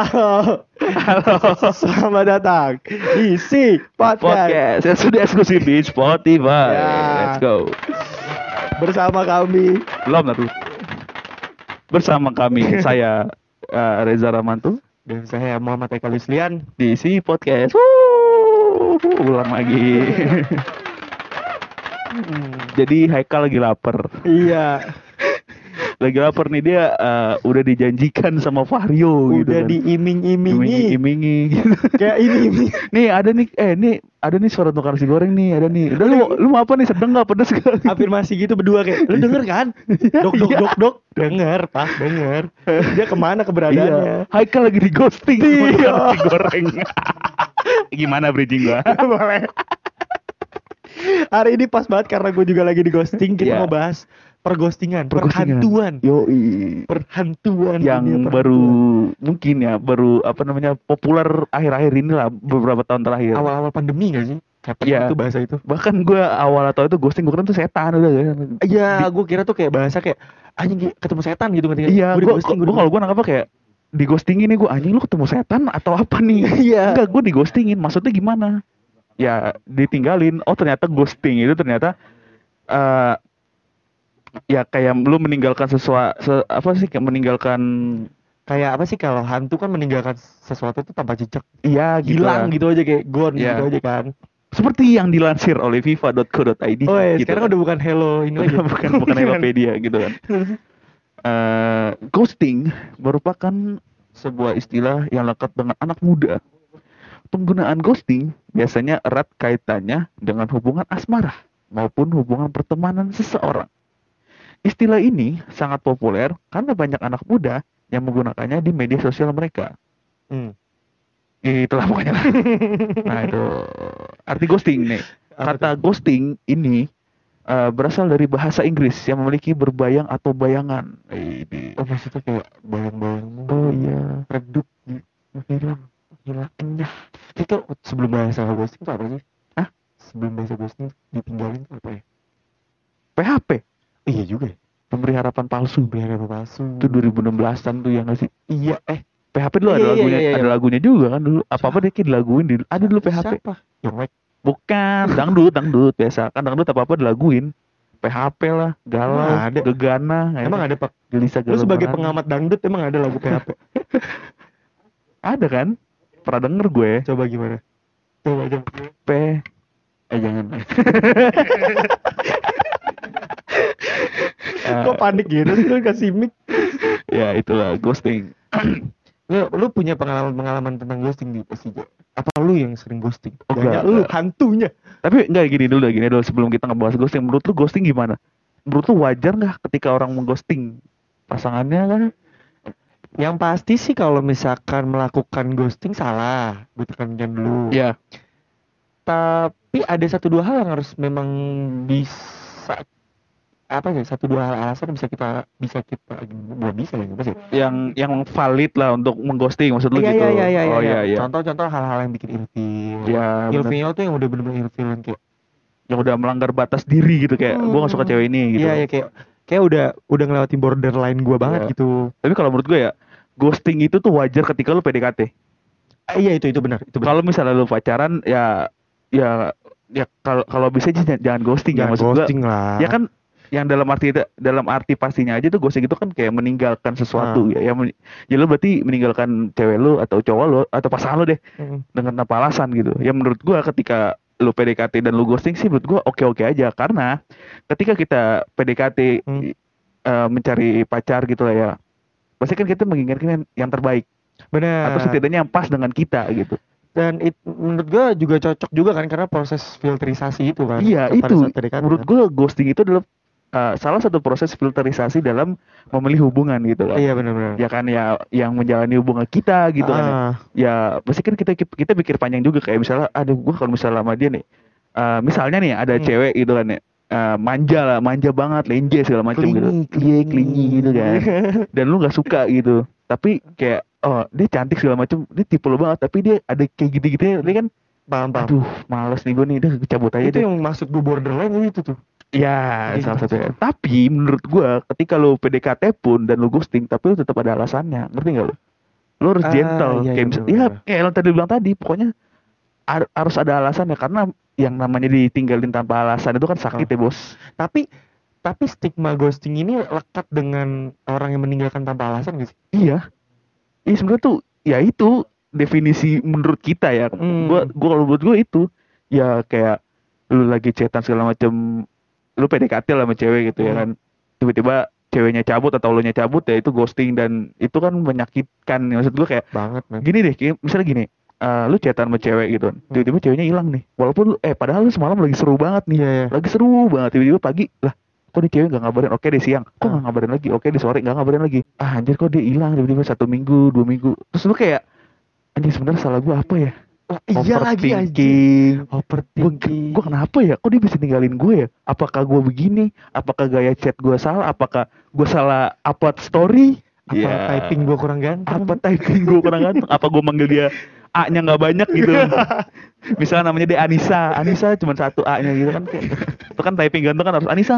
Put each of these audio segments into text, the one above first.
Halo, Halo. selamat datang di Si Podcast, Podcast yang sudah eksklusif di Spotify. Ya. Let's go. bersama kami. Belum lah tuh. Bersama kami saya eh, Reza Ramantu Dan saya Muhammad Eka Luslian. di si podcast. Wuh, ulang lagi. Jadi Haikal lagi lapar. Iya, Lagi lapar nih dia eh, udah dijanjikan sama Vario gitu udah kan. diiming-imingi. Imingi-imingi. Kayak ini, ini. nih ada nih eh nih ada nih suara tukar nasi goreng nih ada nih udah lu lu mau apa nih sedang nggak pedes gak afirmasi gitu berdua kayak lu denger kan dok dok Iya. dok dok denger pak denger dia ke mana keberadaannya Iya. Haikal lagi di ghosting Iya. nasi goreng. Gimana bridging gua? boleh hari ini pas banget karena gue juga lagi di ghosting kita Iya. mau bahas perghostingan perhantuan Yo perhantuan yang dunia baru perhantuan. mungkin ya baru apa namanya populer akhir-akhir ini lah beberapa tahun terakhir. awal-awal pandemi gak sih Iya. itu bahasa itu Bahkan gua awal atau itu ghosting gua kira tuh setan udah kan. Iya, gue kira tuh kayak bahasa kayak anjing ketemu setan gitu ngerti? Iya, gua kalau gua nangkapnya kayak di ghosting ini gua anjing lu ketemu setan atau apa nih? Iya. Enggak, gua di ghostingin. Maksudnya gimana? Ya, ditinggalin. Oh, ternyata ghosting itu ternyata eh ya kayak lu meninggalkan sesuatu apa sih kayak meninggalkan kayak apa sih kalau hantu kan meninggalkan sesuatu tuh tanpa jejak, iya gitu hilang lah. gitu aja kayak gone Iya. gitu aja kan. Seperti yang dilansir oleh fifa.co.id Oh, gitu sekarang kan. udah bukan hello ini lagi. bukan bukan Wikipedia gitu kan. Eh, ghosting merupakan sebuah istilah yang lekat dengan anak muda. Penggunaan ghosting biasanya erat kaitannya dengan hubungan asmara maupun hubungan pertemanan seseorang. Istilah ini sangat populer karena banyak anak muda yang menggunakannya di media sosial mereka. Hmm. Itulah pokoknya. lah. nah itu arti ghosting nih. Kata ghosting ini eh, berasal dari bahasa Inggris yang memiliki berbayang atau bayangan. Ini. Oh maksudnya kayak bayang-bayangmu Oh iya. redup di film hilangnya itu sebelum bahasa ghosting tuh apa sih? Hah? Sebelum bahasa ghosting ditinggalin tuh apa ya? PHP, Iya juga ya. pemberi harapan palsu. Biar apa palsu. Itu 2016-an tuh yang nggak sih? Iya eh PHP dulu Iya, ada iya, lagunya, iya, iya. ada lagunya juga kan dulu. Apa-apa dia kayak dilaguin di ada dulu PHP. Siapa? Mike. Bukan, dangdut, dangdut biasa. Kan dangdut apa-apa dilaguin. PHP lah, galau, Emang ada? gegana, Emang ada pak? gelisah Lu galau. sebagai banget. pengamat dangdut emang ada lagu PHP? ada kan? Pernah denger gue. Coba gimana? Coba coba. P eh jangan Eh, Kok panik gitu sih lu kasih mic? ya itulah ghosting Lu, lu punya pengalaman-pengalaman tentang ghosting di Persija? Apa lu yang sering ghosting? Oh, Banyak enggak, lu hantunya. tapi enggak gini dulu gini dulu sebelum kita ngebahas ghosting menurut lu ghosting gimana menurut lu wajar nggak ketika orang mengghosting pasangannya kan Yang pasti sih kalau misalkan melakukan ghosting salah, gue tekankan dulu. ya Tapi ada satu dua hal yang harus memang bisa apa sih satu dua hal alasan bisa kita bisa kita bukan bisa ya apa sih yang yang valid lah untuk mengghosting maksud lu Iya, gitu iya, iya, iya, oh iya. iya iya contoh-contoh hal-hal yang bikin ilfil ya tuh yang udah bener-bener ilfil yang kayak yang udah melanggar batas diri gitu kayak gua gak suka Hmm. cewek ini gitu Iya ya kayak kayak udah udah ngelewatin borderline gua banget Iya. gitu. tapi kalau menurut gue ya ghosting itu tuh wajar ketika lu PDKT Ah, iya itu itu benar itu benar. kalau misalnya lu pacaran ya ya ya kalau kalau bisa sih jangan, jangan ghosting ya Jangan maksud gua ghosting lah. ya kan yang dalam arti dalam arti pastinya aja tuh ghosting itu kan kayak meninggalkan sesuatu Ah. ya ya, ya lu berarti meninggalkan cewek lu atau cowok lu atau pasangan lu deh Mm. dengan tanpa alasan gitu ya menurut gua ketika lu PDKT dan lu ghosting sih menurut gua oke-oke aja karena ketika kita PDKT Hmm. eh, mencari pacar gitu lah ya pasti kan kita menginginkan yang, yang terbaik Benar. atau setidaknya yang pas dengan kita gitu Dan it, menurut gua juga cocok juga kan karena proses filterisasi itu kan. Iya itu PDKT menurut kan. gue ghosting itu adalah uh, salah satu proses filterisasi dalam memilih hubungan gitu kan. Iya benar-benar. Ya kan ya yang menjalani hubungan kita gitu kan. ya. Ah, Ya pasti kan kita kita pikir panjang juga kayak misalnya aduh gue kalau misalnya sama dia nih uh, misalnya nih ada Hmm. cewek gitu kan ya uh, manja lah manja banget lenje segala macam gitu. Iya clingy. klingi gitu kan. Dan lu nggak suka gitu. Tapi kayak oh dia cantik segala macam dia tipe lu banget tapi dia ada kayak gitu-gitu dia kan paham paham. aduh males nih gue nih udah cabut aja itu deh yang maksud gue borderline itu tuh. Ya, Gitu. salah satunya. Tapi menurut gua ketika lu PDKT pun dan lu ghosting, tapi lu tetap ada alasannya. Ngerti nggak lu? lu harus Ah, gentle iya, kayak iya, bener, ya kayak yang tadi bilang tadi pokoknya har- harus ada alasan ya karena yang namanya ditinggalin tanpa alasan itu kan sakit Oh. ya bos Tapi tapi stigma ghosting ini lekat dengan orang yang meninggalkan tanpa alasan gak sih? iya iya sebenarnya tuh ya itu definisi menurut kita ya Hmm. gua gua kalau buat gua itu ya kayak lu lagi chatan segala macem lu PDKT lah sama cewek gitu ya Hmm. kan tiba-tiba ceweknya cabut atau lu nya cabut ya itu ghosting dan itu kan menyakitkan maksud gua kayak Banget, man. gini deh kayak misalnya gini eh, lu chatan sama cewek gitu kan tiba-tiba ceweknya hilang nih walaupun eh padahal lu semalam lagi seru banget nih Iya, iya. lagi seru banget tiba-tiba pagi lah kok dia cewek gak ngabarin? Oke deh siang. Kok Ah. gak ngabarin lagi? Oke deh sore gak ngabarin lagi. Ah anjir kok dia hilang tiba-tiba satu minggu dua minggu? Terus lu kayak anjir sebenarnya salah gua apa ya? Iya lagi anjing. overthinking. Gua, gua kenapa ya? Kok dia bisa ninggalin gue ya? Apakah gua begini? Apakah gaya chat gua salah? Apakah gua salah upload story? Apa Ya. typing gua kurang ganteng? apa typing gue kurang ganteng? Apa gue manggil dia A nya nggak banyak gitu misalnya namanya dia Anissa Anissa cuma satu A nya gitu kan kayak itu kan typing ganteng kan harus Anissa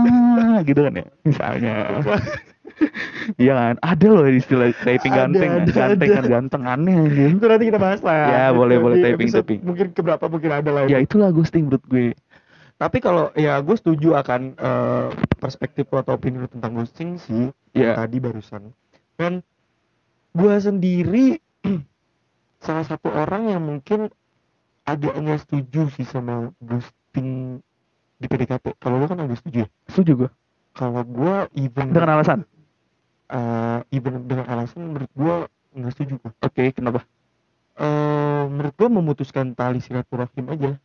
gitu kan ya misalnya iya kan ada loh istilah typing Ada, ganteng ada, ganteng ada. kan ganteng aneh gitu Itu nanti kita bahas lah. Ya, boleh, boleh, typing, typing. Mungkin keberapa mungkin ada lah. ya itu. itulah ghosting menurut gue Tapi kalau ya gue setuju akan eh, perspektif lo atau opini lo tentang ghosting sih ya tadi barusan. Dan gue sendiri salah satu orang yang mungkin agak nggak setuju sih sama ghosting di PDKT. Kalau lo kan agak setuju. ya? setuju gue Kalau gue even dengan alasan eh, even dengan alasan menurut gue nggak setuju gue. oke kenapa Eh, menurut gue memutuskan tali silaturahim aja.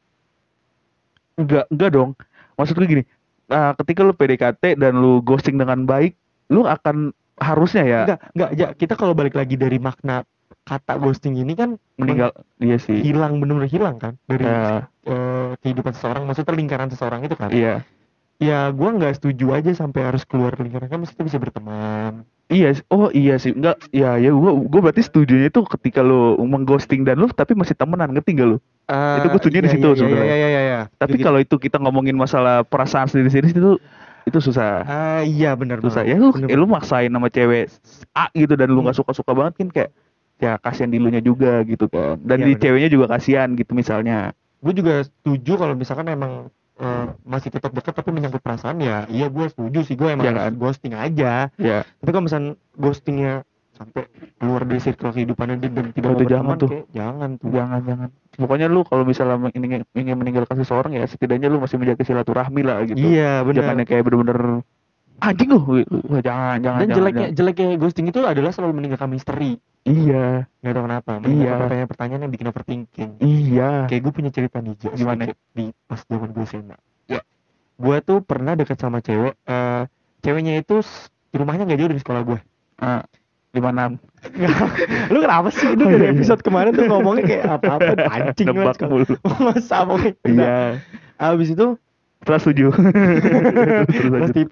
enggak enggak dong maksud gue gini nah, ketika lu PDKT dan lu ghosting dengan baik lu akan harusnya ya Enggak, enggak, ya kita kalau balik lagi dari makna kata ghosting ini kan meninggal iya sih hilang benar-benar hilang kan dari Ya, eh, kehidupan seseorang, maksudnya lingkaran seseorang itu kan. iya Ya gua nggak setuju aja sampai harus keluar lingkaran kan maksudnya bisa berteman. Iya, oh iya sih, enggak, ya ya gua gua berarti setujunya itu ketika lu mengghosting dan lu tapi masih temenan, ngerti gak lu? Eh, Itu gua setuju di iya, situ iya, sebenarnya. Iya, iya, iya, iya. Tapi kalau itu kita ngomongin masalah perasaan sendiri-sendiri itu itu susah. ah iya benar Susah. banget. Ya lu, Bener ya lu maksain sama cewek A gitu dan lu nggak suka-suka banget kan kayak ya kasihan di lu nya juga gitu kan. Dan Iya, di bener. ceweknya juga kasihan gitu misalnya. gue juga setuju kalau misalkan emang eh, masih tetap dekat tapi menyangkut perasaan ya iya gue setuju sih gue emang harus kan? ghosting aja Ya, tapi kalau misalkan ghostingnya sampai keluar dari circle kehidupannya dia dan tidak mau jangan tuh. kayak jangan tuh jangan jangan. Pokoknya lu kalau misalnya ingin, ingin meninggalkan seseorang ya setidaknya lu masih menjaga silaturahmi lah gitu. iya Jangan benar yang kayak bener-bener anjing lu. Wah, jangan, jangan, dan jangan, jeleknya jangan. jeleknya ghosting itu adalah selalu meninggalkan misteri Iya, nggak tahu kenapa Iya. meninggalkan pertanyaan-pertanyaan yang bikin overthinking iya. kayak gue punya cerita nih Gimana? sedikit di pas zaman gue SMA ya gue tuh pernah deket sama cewek eh ceweknya itu di rumahnya nggak jauh dari sekolah gue Ah, lima enam. lu kenapa sih itu Oh, dari iya, iya. episode kemarin tuh ngomongnya kayak apa-apa pancing Nebak banget mulu. pokoknya Iya. abis itu Terus setuju. Terus. TV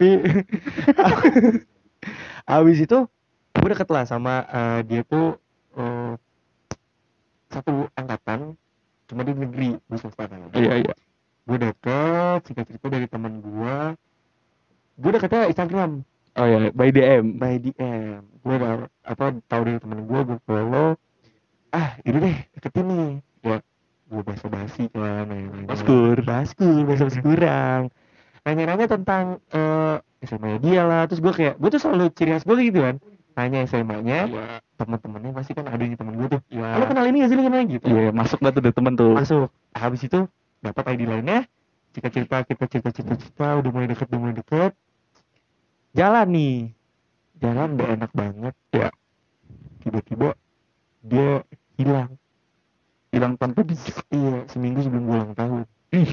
abis itu gue deket lah sama eh, dia tuh eh, satu angkatan cuma di negeri gue swasta kan Iya, iya. gue deket singkat cerita dari teman gue gue deketnya Instagram Oh iya, by DM. by DM gue apa tahu dari temen gue gue follow ah ini deh deketin nih ya basa basi kan nanya-nanya. Baskur. baskur kurang nanya-nanya tentang eh SMA dia lah terus gue kayak gue tuh selalu ciri khas gue gitu kan nanya SMA nya Iya. teman-temannya pasti kan ada nih temen gue tuh Iya. lo kenal ini gak sih lo kenal ini?" gitu Iya, masuk dah tuh dari temen tuh. masuk habis itu dapat ID lainnya cerita cerita kita cerita cerita cerita udah mulai deket udah mulai deket jalan nih jalan udah enak banget ya tiba-tiba dia hilang Hilang tanpa jejak. iya seminggu sebelum gue ulang tahun Ih.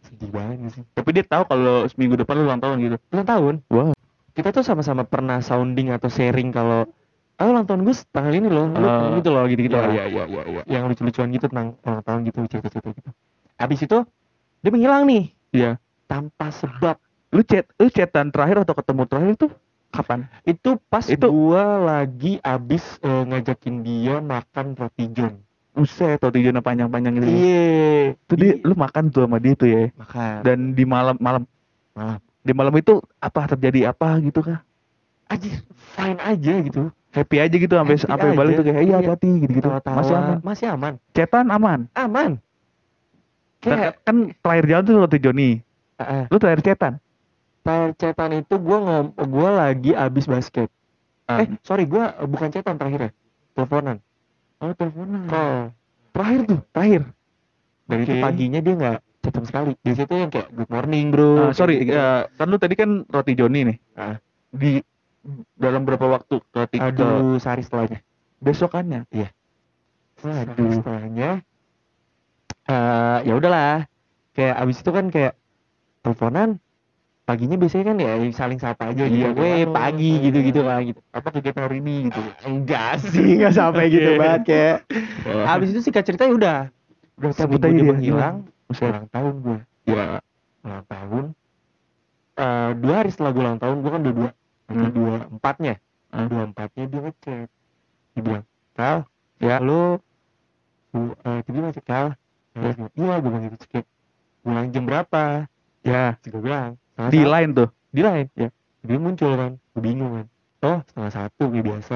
sedih banget sih Tapi dia tahu kalau seminggu depan lu ulang tahun gitu. ulang tahun Wah. kita tuh sama-sama pernah sounding atau sharing kalau ah ulang tahun gue tanggal ini loh lu Ah. gitu loh gitu gitu lah iya, iya, iya, iya. yang lucu-lucuan gitu tentang ulang tahun gitu cerita-cerita gitu habis itu dia menghilang nih Iya. tanpa sebab Lu chat, lu chatan terakhir atau ketemu terakhir tuh kapan? itu pas Itu- gua lagi abis eh, ngajakin dia makan roti john Buset, roti jona panjang-panjang gitu. iya Itu dia, lu makan tuh sama dia tuh ya. makan Dan di malam malam Malam. di malam itu apa terjadi apa gitu kah? aja fine aja gitu happy aja gitu sampai sampai balik tuh kayak iya Iya. hati-hati gitu-gitu. Tawa-tawa, Masih aman. masih aman Cetan aman. aman Kan, kayak kan terakhir jalan tuh waktu Joni. uh, Lu terakhir cetan. cetan itu gue ngom gue lagi abis basket Ah. eh sorry gue bukan cetan terakhir ya teleponan oh, teleponan. call Terakhir tuh, terakhir. dan itu Oke. paginya dia nggak chat sekali di situ yang kayak good morning bro Ah, sorry, gitu. ya, kan lu tadi kan roti Joni nih. Ah. Di dalam berapa waktu roti ke aduh sehari setelahnya besokannya? Waduh. Setelahnya eh ya udahlah. Kayak abis itu kan kayak teleponan paginya biasanya kan ya saling sapa aja gitu. Iya, Weh, halo, pagi halo. gitu-gitu lah gitu. Apa kegiatan hari ini gitu. Enggak sih, enggak sampai gitu banget kayak. Abis itu singkat cerita ya udah. Udah seminggu aja dia dia, menghilang, Buset. ulang tahun gue. Ya. Ulang tahun. Eh dua hari setelah gue ulang tahun, gue kan dua dua. Hmm. Dua empatnya. Hmm. Dua empatnya dia ngechat. Dia bilang, Kal, Ya. lo Bu, eh tiba masih kal Ya. iya gue bilang gitu pulang jam berapa Ya. gue bilang setengah Di satu. line tuh. di lain Ya. dia muncul kan gue bingung kan oh setengah satu kayak biasa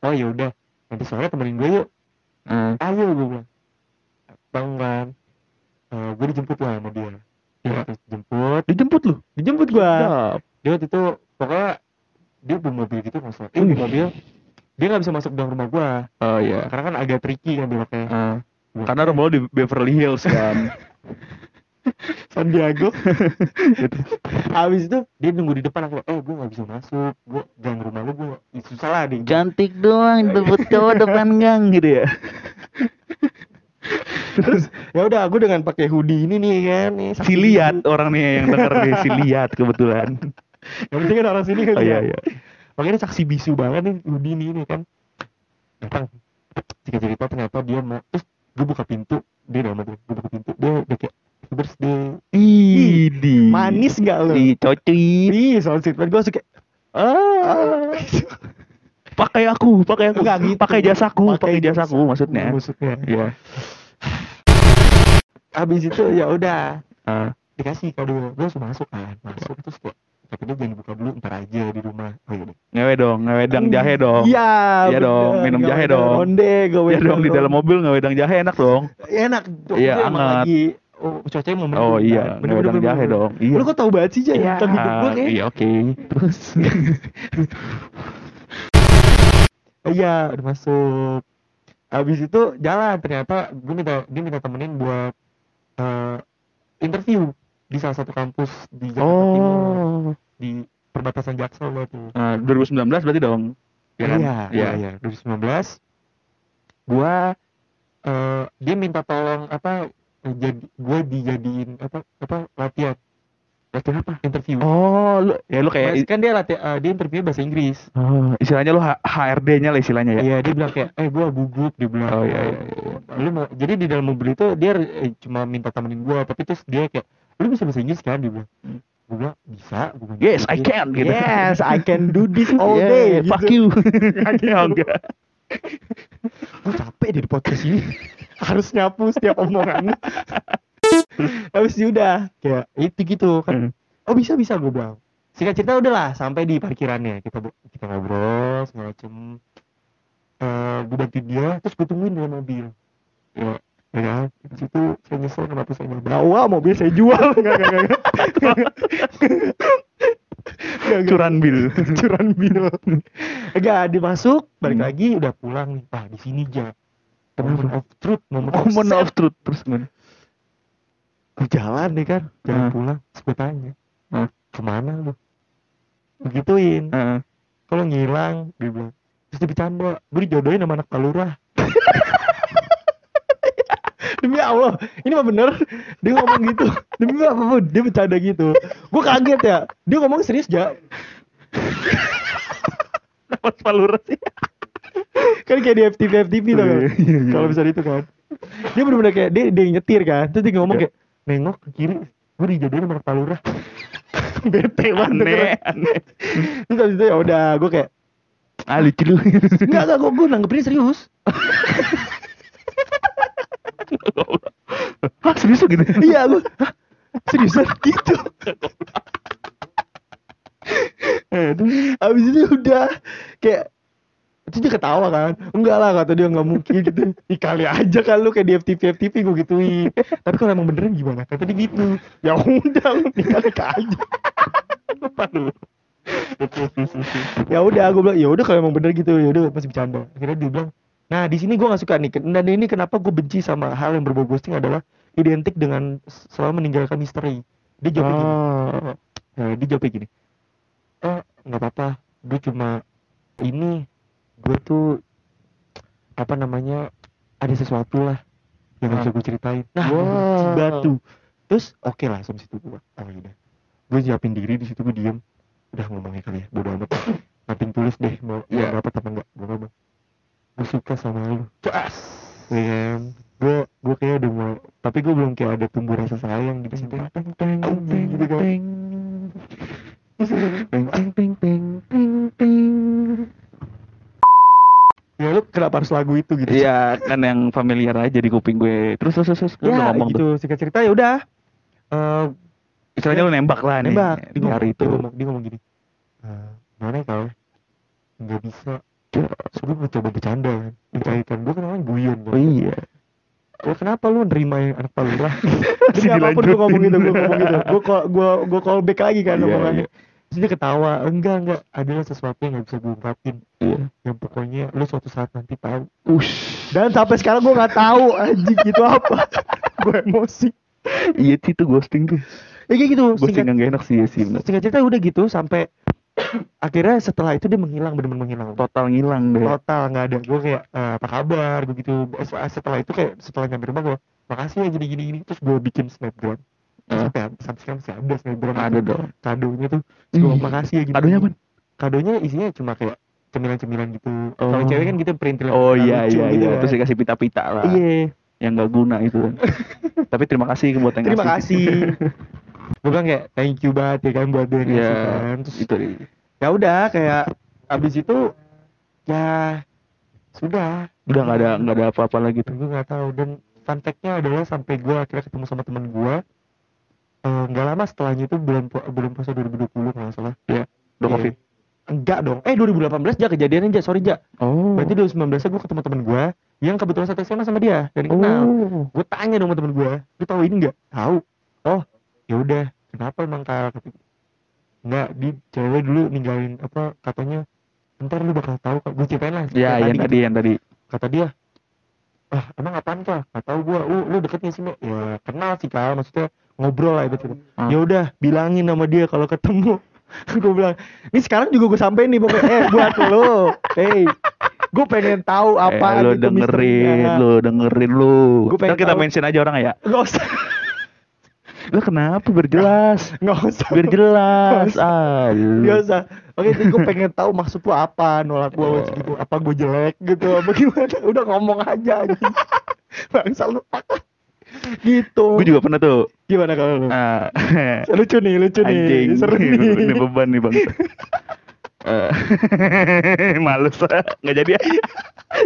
oh ya udah nanti sore temenin gue yuk Ah. ayo gue bilang bang kan Eh gue dijemput lah sama dia Ya. Terus jemput Dijemput lu. dijemput gue dia waktu itu pokoknya dia bawa mobil gitu masuk eh, di mobil dia nggak bisa masuk ke dalam rumah gue Oh iya. karena kan agak tricky kan beloknya Ah. Karena rumah lu di Beverly Hills kan. San Diego Habis itu dia nunggu di depan aku eh gue gak bisa masuk gue gang rumah lu gue susah lah deh Cantik doang debut cowok depan gang gitu ya. terus ya udah aku dengan pakai hoodie ini nih kan nih Si lihat bisu. orang nih yang denger nih, si lihat kebetulan. yang penting kan orang sini kan Oh ya. iya iya. makanya saksi bisu banget nih hoodie ini nih kan datang cerita cerita ternyata dia mau terus gue buka pintu dia udah gue buka pintu dia udah kayak "Happy birthday Idi. manis gak lo Ih, coci. Ih, so sweet banget gue suka Ah. Pakai aku, pakai aku. Enggak gitu. Pakai jasaku, pakai jasa- jasaku maksudnya. maksudnya Iya. habis itu ya udah Ah. dikasih kado gue langsung masuk kan masuk terus kayak tapi dia jangan dibuka dulu ntar aja di rumah oh iya. Ngewe dong, ngewedang jahe dong. iya Iya dong, minum jahe dong. onde gue Ya dong di dalam mobil ngewedang jahe enak dong. enak Iya, hangat. lagi oh cuacanya mau Oh iya, ngewedang jahe dong. Iya. lu kok tahu banget sih Jay Iya, tentang hidup gue kayak iya oke. Terus iya udah masuk habis itu jalan ternyata gue minta dia minta temenin buat eh, interview di salah satu kampus di Jakarta Timur Oh. di perbatasan Jaksel tuh Nah, 2019 berarti dong. Ya kan? Iya, iya, iya. 2019 gua eh dia minta tolong apa jadi gua dijadiin apa apa latihan latihan apa interview Oh, lu ya lu Mas, kayak kan dia latihan dia interview bahasa Inggris oh, istilahnya lu HRD-nya lah istilahnya ya. iya dia bilang kayak eh gua gugup dia bilang Oh, iya, iya, iya. lu mau jadi di dalam mobil itu dia eh, cuma minta temenin gua tapi terus dia kayak lu bisa bahasa Inggris kan dia bilang Hmm. gua bilang bisa gua bilang, Yes, I can gitu. yes I can do this all Yeah, day Fuck gitu. you. Ya, enggak. gue capek deh di podcast ini harus nyapu setiap omongan. Habis itu udah kayak itu gitu kan. Hmm. oh bisa bisa gue bilang. Singkat cerita udahlah sampai di parkirannya. Kita kita ngobrol segala macem. Eh gue bantuin dia terus gue tungguin di dalam mobil. Ya ya kan? Di situ saya nyesel kenapa saya nggak bawa mobil saya jual. Nggak nggak nggak Nggak, nggak. Curan bil. curan bil. Enggak dimasuk balik Hmm. lagi udah pulang nih. Ah di sini aja moment of truth moment, Moment of of truth terus gimana? Gue jalan nih kan jalan Hmm. pulang gue tanya Hmm. ke mana lu? Begituin. Heeh. kalau ngilang dia bilang terus dia bercanda gue dijodohin sama anak palurah demi Allah ini mah bener. Dia ngomong gitu. Demi apa pun dia bercanda gitu. Gue kaget ya. Dia ngomong serius ja. Dapat palura sih. Kan kayak di FTV FTV tuh kan Iya, iya, iya. kalau bisa itu kan dia bener-bener kayak dia dia nyetir kan terus dia ngomong kayak nengok ke kiri gue dijodohin sama anak palurah bete banget Aneh, aneh. terus habis itu ya udah gue kayak Ah lucu lu. enggak enggak gue gue nanggepinnya serius Hah serius lu gitu? iya gue "Hah? seriusan gitu habis itu udah kayak Terus dia ketawa kan, enggak lah kata dia nggak mungkin gitu. Ih kali aja kan lu kayak di FTV FTV gue gituin. Tapi kalau emang beneran gimana? Kata dia gitu. Ya udah lu tinggal nikah aja. Lupa lu. ya udah gue bilang ya udah kalau emang bener gitu ya udah masih bercanda. Akhirnya dia bilang, nah di sini gue nggak suka nih. Dan ini kenapa gue benci sama hal yang berbau ghosting adalah identik dengan selalu meninggalkan misteri. Dia jawab gini. Oh. Nah, dia jawabnya gini. Oh, nggak apa-apa. Gue cuma ini gue tuh apa namanya ada sesuatu lah yang bisa gue ceritain. Nah, Wow. batu. Terus oke lah sampai situ gue. Oh udah. Gue siapin diri di situ gue diem. Udah ngomongnya kali ya. Bodo amat. Nanti tulis deh mau mau dapat apa enggak. Gue ngomong. Gue suka sama lu. Gas. Ya kan? Gue gue kayak udah mau tapi gue belum kayak ada tumbuh rasa sayang gitu situ. Teng teng gitu kan. teng. Teng teng teng teng teng teng. Ya lu kenapa harus lagu itu gitu? Iya kan yang familiar aja di kuping gue. Terus terus terus, lu ya ngomong tuh. gitu singkat cerita ya udah Eh, Istilahnya lu nembak lah nih. nembak Di hari itu. dia ngomong, dia ngomong gini "Eh, mana ya kalau nggak bisa gue mencoba bercanda kan gue kan namanya guyon kan Oh iya. "Oh, kenapa lu nerima yang anak palura Masih demi apa pun gue ngomong gitu gue ngomong gitu gue call gue gue call back lagi kan Iya, omongannya iya. Terus dia ketawa enggak enggak adalah sesuatu yang nggak bisa gue ungkapin Iya. yang pokoknya lu suatu saat nanti tahu Ush. dan sampai sekarang gue nggak tahu anjing itu apa gue emosi Iya sih itu ghosting tuh. ya kayak gitu Ghosting singkat yang gak enak sih ya sih. bener. singkat cerita udah gitu sampai akhirnya setelah itu dia menghilang benar-benar menghilang Total ngilang deh. total nggak ada gue kayak "Eh, apa kabar gue gitu Eh, setelah itu kayak setelah nyampe rumah gue makasih ya gini gini gini terus gue bikin snapgram Hah? sampai sekarang masih ada snapgram Ada dong. kadonya tuh Ih, makasih ya gini Kadonya gini." apa? kadonya isinya cuma kayak cemilan-cemilan gitu Oh. kalau cewek kan kita perintil Oh iya iya gitu iya. kan. Terus dikasih pita-pita lah. iya Yang gak guna itu. kan. Tapi terima kasih buat yang terima kasih gue bilang kayak thank you banget ya kan buat dia Iya. ngasih kan terus Itu ya udah kayak abis itu ya sudah Udah gak ada nggak ada apa-apa lagi tuh. gue nggak tahu dan fun fact-nya adalah sampai gue akhirnya ketemu sama temen gue eh, nggak lama setelahnya itu bulan pu- bulan puasa 2020 kalau nggak salah. Udah Iya. covid. enggak dong. Eh 2018 ja kejadiannya ja sorry ja. Oh. berarti 2019 gue ketemu temen gue yang kebetulan satu SMA sama dia dan kenal Oh. gue tanya dong sama temen gue lu tahu ini nggak? Tahu. Oh ya udah. Kenapa emang kal Kata- nggak di cewek dulu ninggalin apa katanya ntar lu bakal tahu kok gue ceritain lah Ya Kayak yang tadi yang tadi. kata dia ah emang apaan kak? Nggak tahu gua. Lu lu deket gak sih ya kenal sih kak. Maksudnya ngobrol lah itu Hmm. ya udah bilangin sama dia kalau ketemu gue bilang ini sekarang juga gue sampein nih pokoknya eh buat lo hey gue pengen tahu apa eh, lu dengerin, lu dengerin lu. Gua pengen kita tahu. mention aja orang ya. nggak usah Lu kenapa berjelas? nggak usah Biar jelas. Ah, nggak lu. usah oke jadi gue pengen tahu maksud lu apa nolak gue Oh. gitu apa gue jelek gitu apa gimana udah ngomong aja bangsa lu gitu Gue juga pernah tuh. gimana kalau lu Ah, lucu nih lucu nih anjing. seru nih Ini beban nih bang. Eh, Males nggak jadi.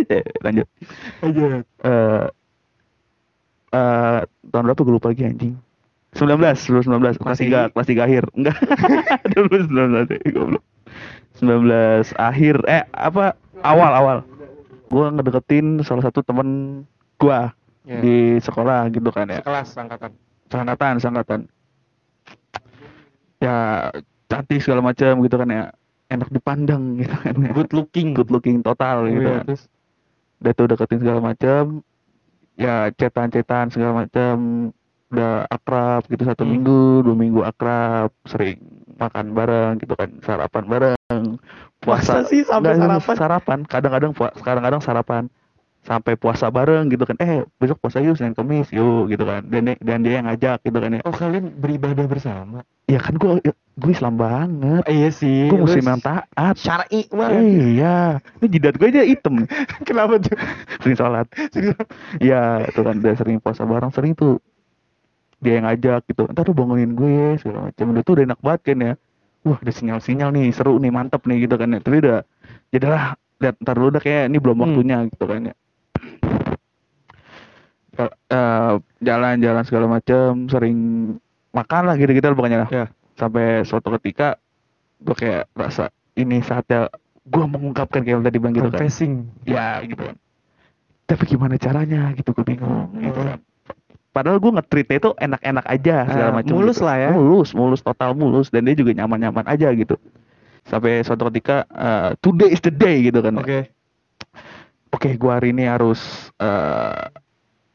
Ya, lanjut. aja Eh, eh, tahun berapa gue lupa lagi anjing. 19, 2019, kelas Masih- 3, kelas 3 akhir. Enggak. Dulu 19, eh, goblok. 19 akhir eh apa awal awal. Gua ngedeketin salah satu temen gua Ya. di sekolah gitu kan ya. sekelas angkatan Sangkatan, sangkatan. Ya cantik segala macam gitu kan ya. Enak dipandang gitu kan ya. good looking Good looking total gitu Iya, kan terus udah tuh deketin segala macam ya cetan-cetan segala macam udah akrab gitu satu Hmm. minggu dua minggu akrab sering makan bareng gitu kan sarapan bareng Puasa sih sampai sarapan? sarapan kadang-kadang pua- kadang-kadang sarapan sampai puasa bareng gitu kan. Eh besok puasa yuk senin kemis yuk gitu kan. Dan dia- dan dia yang ngajak gitu kan ya. Oh kalian beribadah bersama? Ya kan gue gue Islam banget. Iya sih. Gue muslim yang taat. syar'i banget. Iya. Ini jidat gue aja hitam. Kenapa tuh? Sering sholat. Iya, tuh kan. Udah sering puasa bareng sering tuh dia yang ngajak gitu. Ntar lu bangunin gue ya segala macam. Udah tuh udah enak banget kan ya. Wah, ada sinyal-sinyal nih, seru nih, mantep nih gitu kan ya. Tapi udah jadilah lihat ntar dulu udah kayak ini belum Hmm. waktunya gitu kan ya. Eh, jalan-jalan segala macam, sering makan lah gitu-gitu lah pokoknya lah. Ya. Sampai suatu ketika gue kayak rasa ini saatnya gue mengungkapkan kayak yang tadi bang gitu kan. Confessing. Ya gitu kan. Tapi gimana caranya? Gitu gue bingung gitu kan. padahal gue nge-treatnya itu enak-enak aja segala Ah, macam mulus gitu. lah ya. mulus mulus total mulus. Dan dia juga nyaman-nyaman aja gitu. Sampai suatu ketika eh, today is the day gitu kan. Oke. Oke gue hari ini harus eh,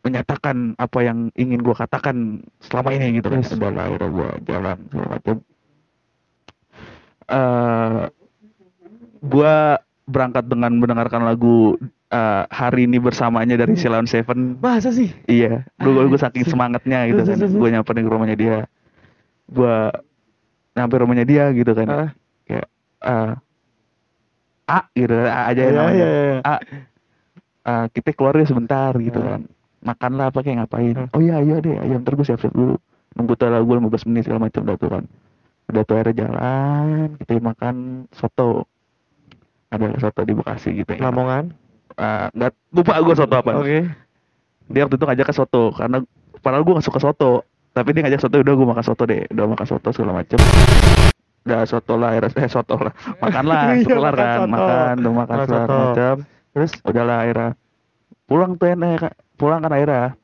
menyatakan apa yang ingin gue katakan selama ini gitu kan. Yes. gue jalan segala macam eh gue berangkat dengan mendengarkan lagu eh, hari ini bersamanya dari Silon Seven. Masa sih? Iya gue gue saking semangatnya gitu kan. gue nyamperin ke rumahnya dia. Gue nyampe rumahnya dia gitu kan. Ah. kayak eh A gitu A aja Iya, namanya. iya, iya. A. Eh, kita keluar sebentar gitu Hmm. kan makan lah apa kayak ngapain? Hmm. oh iya iya deh ayo ntar gue siap-siap dulu nunggu tuh gue 15 menit segala macam udah tuh kan. Udah tuh akhirnya jalan kita makan soto. Ada soto di Bekasi gitu ya. Lamongan? Eh, nggak lupa gue soto apa. Oke. Dia waktu itu ngajak ke soto karena padahal gue gak suka soto. Tapi dia ngajak soto udah gue makan soto deh udah makan soto segala macem. Udah soto lah eh soto lah. Makan lah Iya, makan kan soto. makan udah makan segala macam terus? Udahlah akhirnya pulang tuh enak pulang kan akhirnya.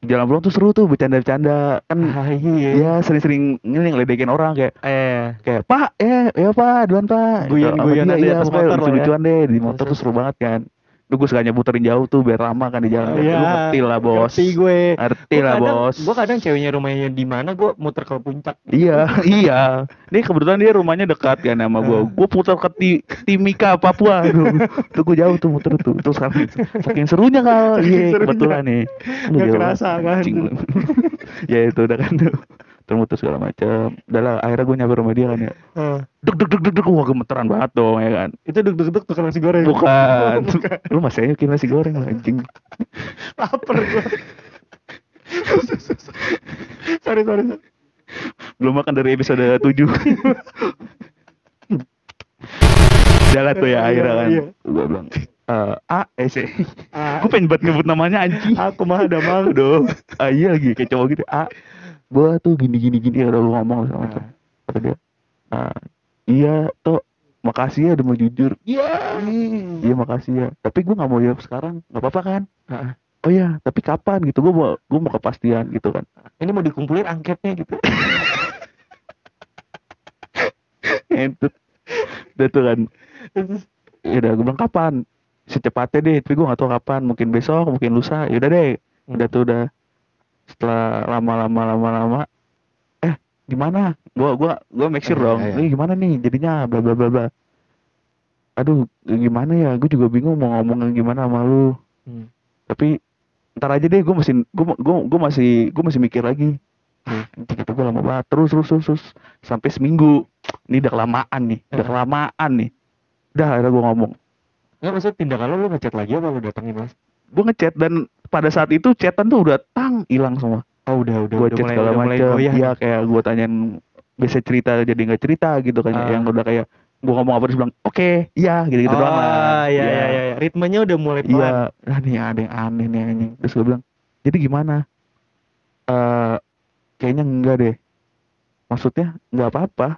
Di jalan pulang tuh seru tuh bercanda-bercanda. Kan ah, iya. ya sering-sering ini ngeledekin orang kayak eh. kayak pak eh ya pak duluan pak. Gitu. Sama Guyon-guyonan dia, di iya, atas motor ya. lucu-lucuan deh di motor tuh seru banget kan Duh gue sengaja puterin jauh tuh biar lama kan di jalan. Iya. lu ngerti lah bos. ngerti gue ngerti Gua lah kadang- bos. gua kadang ceweknya rumahnya di mana gua muter ke puncak. Iya iya. Ini kebetulan dia rumahnya dekat kan sama gue gue putar ke Ti- Timika Papua. Tuh tuh gue jauh tuh muter tuh. Terus saking, saking serunya Saking iya kebetulan nih. Jauh kerasa, kan? ya itu udah kan tuh termutus segala macam udah lah akhirnya gue nyampe rumah dia kan ya. Deg deg deg deg deg wah gemeteran banget dong ya kan. Itu deg deg deg tukang nasi goreng? Bukan. Oh, bukan. lu masih aja bikin nasi goreng lah anjing. Lapar gua. Sorry sorry belum makan dari episode 7 jalan tuh ya akhirnya kan. Iya. gue bilang eh A eh sih Ah, gue pengen buat nyebut namanya anjing. Aku mah ada mang aduh. Ah iya lagi kayak cowok gitu. A gua tuh gini gini gini udah lu ngomong sama macam kata dia ah, iya tuh makasih ya udah mau jujur. Iya. Iya makasih ya. Tapi gua nggak mau jawab sekarang. Nggak apa-apa kan? Ah. oh iya tapi kapan? Gitu. Gua mau gua mau kepastian gitu kan. Ini mau dikumpulin angketnya gitu. Itu udah tuh kan. Ya udah gue bilang kapan? Secepatnya deh tapi gue nggak tahu kapan. Mungkin besok mungkin lusa. Ya udah deh. Hmm. udah tuh udah setelah lama-lama lama-lama eh gimana? Gua gua gua make sure Eh, dong iya, iya. ini gimana nih jadinya? Bla bla bla bla. Aduh gimana ya? Gue juga bingung mau ngomong gimana sama lu. Hmm. tapi ntar aja deh gue masih gue gue gue masih gue masih mikir lagi. Hmm. kita gue lama banget. Terus terus terus terus sampai seminggu. Ini udah kelamaan nih udah Eh. kelamaan nih. Udah akhirnya gue ngomong. Nggak maksud tindakan lo lu ngechat lagi apa lu datengin mas? Gue ngechat dan pada saat itu chatan tuh udah tang hilang semua. Oh udah udah gue udah chat mulai segala macam iya kayak gue tanyain biasa cerita jadi nggak cerita gitu kan Ah. yang udah kayak gue ngomong apa terus bilang oke iya gitu gitu oh, doang lah. Iya, iya, iya, iya. Ritmenya udah mulai pelan. iya. Ah nih ada yang aneh nih anjing. Terus gue bilang jadi gimana? Eh kayaknya enggak deh. Maksudnya nggak apa-apa.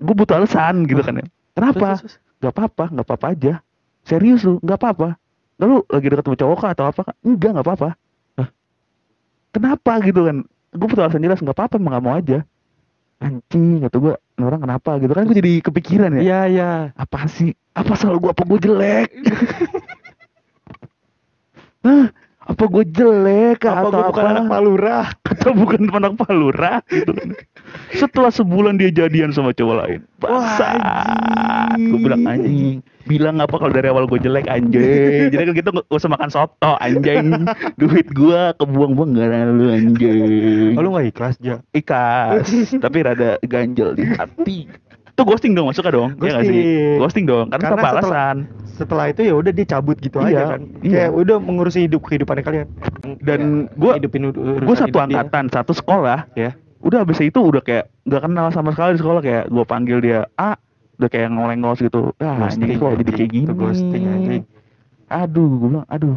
Gue butuh alasan gitu kan ya. Kenapa? nggak apa-apa nggak apa-apa aja. Serius lu? Nggak apa-apa lalu lagi deket sama cowok kah atau apa kah? enggak nggak apa-apa Hah? kenapa gitu kan gue butuh alasan jelas nggak apa-apa emang nggak mau aja anjing kata gue "Ini orang kenapa gitu kan gue jadi kepikiran ya Iya, iya. apa sih apa salah gue apa gue jelek Hah? apa gue jelek Apa atau gue bukan apa anak palura? atau bukan anak palura gitu kan. setelah sebulan dia jadian sama cowok lain anjing. gue bilang anjing bilang apa kalau dari awal gue jelek anjing jadi kan kita nggak usah makan soto anjing duit gue kebuang-buang gara lu anjing Oh, lu gak ikhlas, Ja? ikas tapi rada ganjel di hati itu ghosting dong masuk dong Iya nggak sih Ghosting. ghosting dong karena, Karena tanpa setelah- alasan Setelah itu ya udah dia cabut gitu Iya, aja kan. iya. Kayak udah mengurusi hidup kehidupannya kalian. Dan Ya, urusan gue satu hidup dia. angkatan satu sekolah Ya. udah abis itu udah kayak nggak kenal sama sekali di sekolah kayak gue panggil dia A udah kayak ngolengos gitu. Ah anjing kok jadi kayak gini? Ghosting, anjing. aduh gue bilang aduh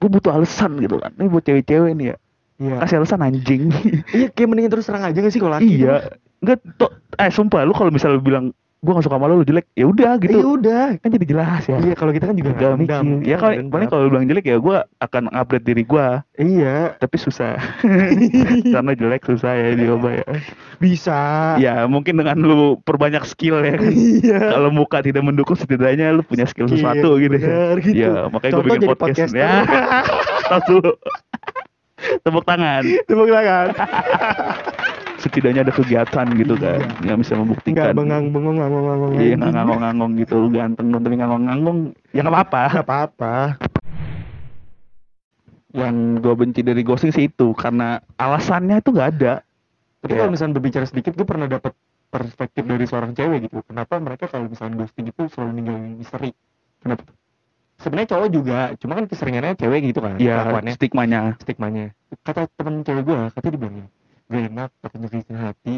gue butuh alasan gitu kan. Ini buat cewek-cewek nih ya. Iya. kasih alasan anjing. Iya, kayak mendingan terus terang aja gak sih kalau laki? iya. nggak to eh sumpah lu kalau misalnya lu bilang gue gak suka sama lu lu jelek. Ya udah gitu. Iya udah. kan jadi jelas ya. Iya kalau kita kan juga Gak mikir ya kalau paling kalau lu bilang jelek ya gue akan upgrade diri gue Iya. tapi susah. Karena jelek susah ya diubah ya. Bisa. ya mungkin dengan lu perbanyak skill ya. Kan Iya. kalau muka tidak mendukung setidaknya lu punya skill Skill, sesuatu gitu. bener, gitu. ya makanya gue bikin podcast. podcaster. ya. Tos dulu tepuk tangan. Tepuk tangan. setidaknya ada kegiatan gitu kan yang bisa Enggak membuktikan bengang-bengong ngangong-ngangong. iya nggak ngangong-ngangong gitu lu ganteng dong tapi ngangong-ngangong ya nggak apa-apa Enggak apa-apa. yang gue benci dari ghosting sih itu karena alasannya itu nggak ada Tapi Iya. kalau misalnya berbicara sedikit, gue pernah dapat perspektif dari seorang cewek gitu. Kenapa mereka kalau misalnya ghosting itu selalu ninggalin misteri? Kenapa? Sebenarnya cowok juga, cuma kan keseringannya cewek gitu kan. ya kelakuannya, stigmanya stigmanya. Kata temen cewek gue, katanya dibilang gak enak, katanya nyakitin hati.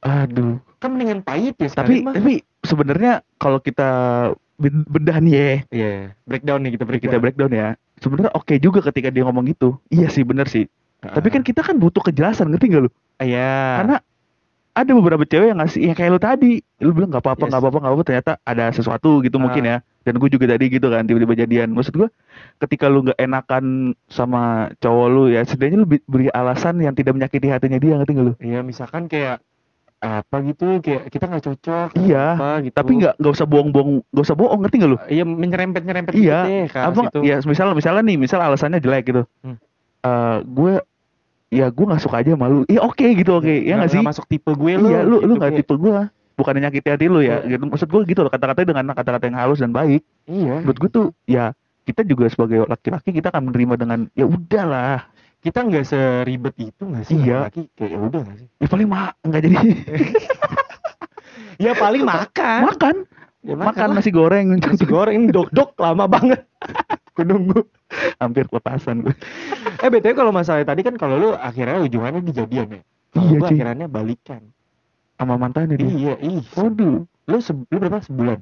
aduh Kan mendingan pahit ya tapi mah. tapi sebenarnya kalau kita bedah nih ya Iya, breakdown nih kita breakdown. kita breakdown ya sebenarnya oke juga ketika dia ngomong gitu iya sih bener sih tapi kan kita kan butuh kejelasan ngerti gak lu Iya. karena ada beberapa cewek yang ngasih yang kayak lu tadi lu bilang nggak apa-apa Yes. nggak apa-apa nggak apa ternyata ada sesuatu gitu Ah. mungkin ya dan gue juga tadi gitu kan tiba-tiba jadian. Maksud gue ketika lu nggak enakan sama cowok lu ya setidaknya lu beri alasan yang tidak menyakiti hatinya dia ngerti gak lu? Iya, misalkan kayak apa gitu, kayak kita nggak cocok. Iya, apa gitu. tapi nggak nggak usah bohong-bohong nggak usah bohong ngerti gak lu? Iya, menyerempet-nyerempet Iya, deh ke arah apa ya misal misalnya nih misal alasannya jelek gitu. Hmm. Eh, gue ya gue nggak suka aja malu iya oke gitu oke. Ya nggak sih? masuk tipe gue lu. iya lu lu gitu, nggak kayak- tipe gue bukan nyakiti hati lu ya Iya. gitu maksud gue gitu loh kata-katanya dengan kata-kata yang halus dan baik Iya. menurut gue tuh ya kita juga sebagai laki-laki kita akan menerima dengan ya udahlah Kita nggak seribet itu nggak sih? Iya. Laki kayak ya udah nggak sih? ya paling mah nggak jadi Ya paling makan. makan Ya, makan lah. nasi goreng nasi goreng ini dok-dok lama banget. Gue nunggu. hampir kelepasan gue Eh btw kalau masalah tadi kan kalau lu akhirnya ujungannya dijadian ya. Kalau Iya, cuy. akhirnya balikan. Sama mantannya dia Iya, ih. waduh Lu, se lu berapa sebulan?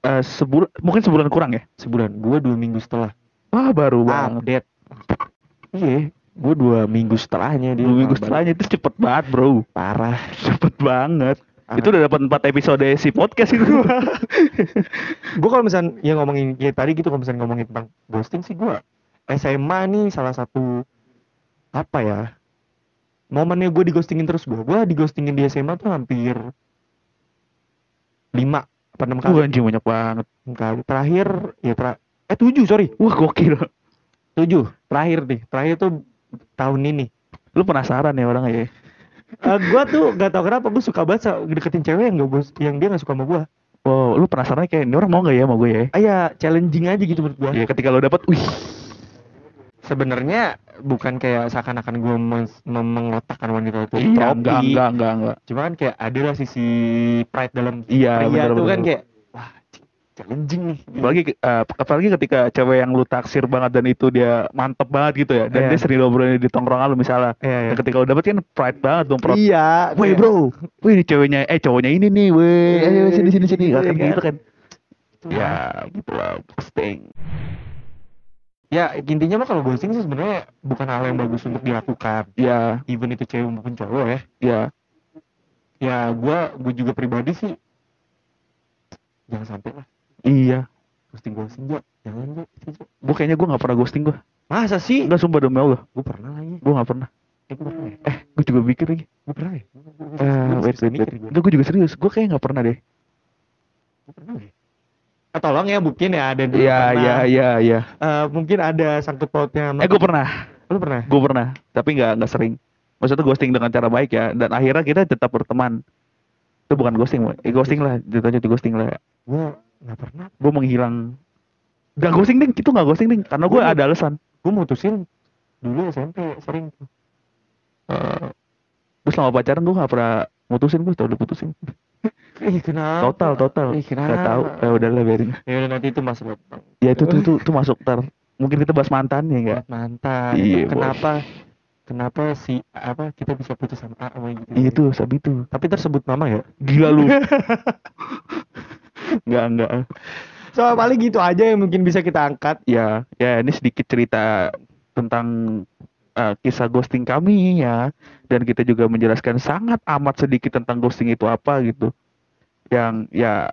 Eh, sebulan mungkin sebulan kurang ya Sebulan. Gua dua minggu setelah. wah baru banget Update. Iya. Gue dua minggu setelahnya dia. dua minggu setelahnya itu cepet banget bro. Parah. cepet banget Ah. itu udah dapat empat episode si podcast itu gue kalau misalnya yang ngomongin kayak tadi gitu kalau misalnya ngomongin tentang ghosting sih gue SMA nih salah satu apa ya momennya gue digostingin terus gue gue digostingin di SMA tuh hampir lima apa enam kali. Anjing banyak banget. Kali. Terakhir ya ter eh tujuh sorry. Wah gokil. Tujuh. Terakhir nih terakhir tuh tahun ini. Lu penasaran ya orang ya? Uh, gue tuh gak tau kenapa gue suka banget deketin cewek yang gak bos yang dia gak suka sama gue wow lu penasaran kayak ini orang mau gak ya sama gue ya? Ah ya challenging aja gitu menurut gue ya ketika lu dapat wih sebenarnya bukan kayak seakan-akan gue mengotakkan wanita itu iya tropi. enggak enggak enggak enggak cuma kan kayak ada lah sisi pride dalam iya pria benar tuh benar kan kayak wah challenging nih apalagi eh, apalagi ketika cewek yang lu taksir banget dan itu dia mantep banget gitu ya dan Iya. dia sering ngobrolin di tongkrongan lu misalnya Iya, iya. dan ketika lu dapet kan pride banget dong pride iya Woi kayak- bro, wih ini ceweknya, eh cowoknya ini nih, weh, Iya, ayo sini sini sini, gitu Gak kan kan. gitu kan? Ya, gitu lah, ghosting. Ya intinya mah kalau ghosting sih sebenarnya bukan hal yang bagus untuk dilakukan. Ya, even itu cewek maupun cowok ya. Ya, ya gue gue juga pribadi sih jangan sampai lah. Iya. ghosting ghosting juga jangan juga Gue kayaknya gue gak pernah ghosting gue. masa sih? Enggak sumpah demi Allah, gue pernah lagi gue gak pernah. eh gue pernah ya? Eh, gue juga mikir lagi. gue pernah ya? Eh, wait, wait, wait. Enggak, gue juga serius. Gue kayaknya gak pernah deh. Gue pernah ya? Ah, tolong ya mungkin ya ada dulu Iya, iya, iya, iya. Eh, mungkin ada sangkut pautnya Eh, gue pernah. lu pernah Gue pernah. Tapi gak, nggak sering. Maksudnya ghosting dengan cara baik ya. Dan akhirnya kita tetap berteman. Itu bukan ghosting, eh, ghosting lah. Jatuhnya itu ghosting lah. gue nggak pernah Gue menghilang. Gak ghosting ding, itu gak ghosting ding. Karena gue ada alasan. gue mutusin dulu SMP sering tuh Eh, gue selama pacaran gue gak pernah mutusin gue selalu putusin eh kenapa? Total total. Eh gak kenapa tahu. Ya udahlah biarin. Ya udah nanti itu masuk ya itu tuh tuh, tuh masuk. Ntar mungkin kita bahas mantan ya enggak mantan. Iya, kenapa? Kenapa si apa kita bisa putus sama A sama gitu iya tuh sabi tuh tapi tersebut nama ya? Gila lu. Enggak enggak soal paling gitu aja yang mungkin bisa kita angkat. Ya ya ini sedikit cerita tentang eh, kisah ghosting kami ya. Dan kita juga menjelaskan sangat amat sedikit tentang ghosting itu apa gitu yang ya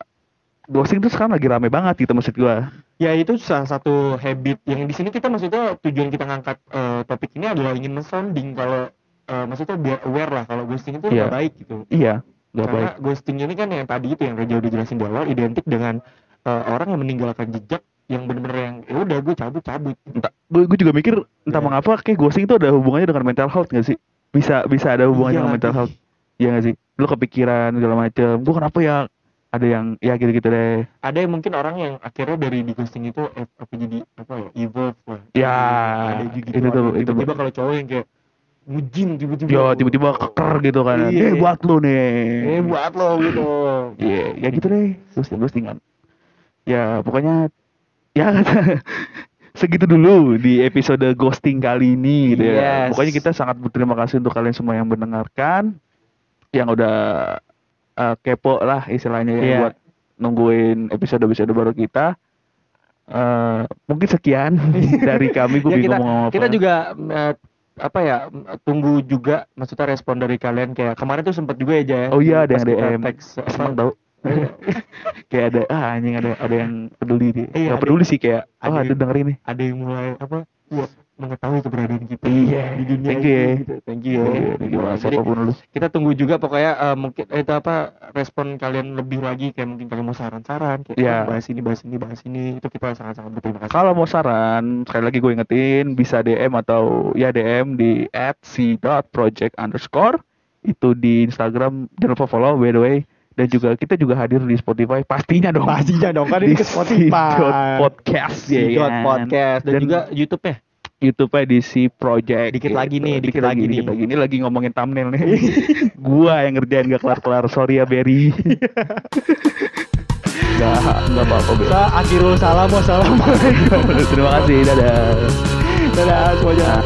ghosting tuh sekarang lagi rame banget gitu maksud gua. Ya itu salah satu habit yang di sini kita maksudnya tujuan kita ngangkat eh, topik ini adalah ingin men-sounding kalau eh, maksudnya biar aware lah kalau ghosting itu nggak baik gitu. iya baik Karena ghosting ini kan yang tadi itu yang Reja udah jelasin di awal identik dengan eh, orang yang meninggalkan jejak yang bener-bener yang ya udah gue cabut cabut. entah gue, juga mikir entah Iya. mengapa kayak ghosting itu ada hubungannya dengan mental health gak sih? Bisa bisa ada hubungannya Iya dengan mental health. Iya gak sih lu kepikiran segala macem gue kenapa ya ada yang ya gitu-gitu deh Ada yang mungkin orang yang akhirnya dari di ghosting itu eh, apa jadi apa ya evolve lah. Ya, ada gitu. itu tuh, itu tiba-tiba kalau cowok yang kayak ngujin tiba-tiba. ya tiba-tiba keker gitu kan Iya. eh buat lu nih Eh buat lo gitu. Iya, ya gitu deh. Terus ghostingan. Ya, pokoknya ya segitu dulu di episode ghosting kali ini gitu ya. Yes. Pokoknya kita sangat berterima kasih untuk kalian semua yang mendengarkan yang udah eh, kepo lah istilahnya ya Iya. buat nungguin episode-episode baru kita. Eh, mungkin sekian dari kami gue Ya, bingung kita- mau ngomong apa. Kita juga eh, apa ya tunggu juga maksudnya respon dari kalian kayak kemarin tuh sempat juga ya Jaya. Oh iya, ada yang DM. teks apa, tau kayak ada ah anjing ada ada yang peduli dia Iya, nggak ada- peduli sih kayak oh ada ada yang- dengerin nih ada yang mulai apa wah, mengetahui keberadaan kita Iya, di dunia thank ini you ya. gitu. Thank you. Iya, Gitu. gimana Jadi siapa pun lu kita tunggu juga pokoknya eh, mungkin eh, itu apa respon kalian lebih lagi kayak mungkin kalian mau saran-saran kayak Iya. "Ah, bahas ini bahas ini bahas ini itu kita sangat-sangat berterima kasih. kalau mau saran sekali lagi gue ingetin bisa DM atau ya DM di @c.project underscore itu di Instagram jangan lupa follow by the way dan juga kita juga hadir di Spotify pastinya dong Pastinya dong kan di ini ke Spotify. Podcast ya dot kan? podcast dan, Dan- juga YouTube-nya. YouTube-nya di si Project Dikit lagi nih, dikit lagi lagi dikit nih. lagi ini lagi ngomongin thumbnail nih gua yang ngerjain gak kelar-kelar sorry ya Berry Gak, gak apa-apa Ber. Sa akhirul salam wassalamualaikum. Terima kasih, dadah. Dadah semuanya.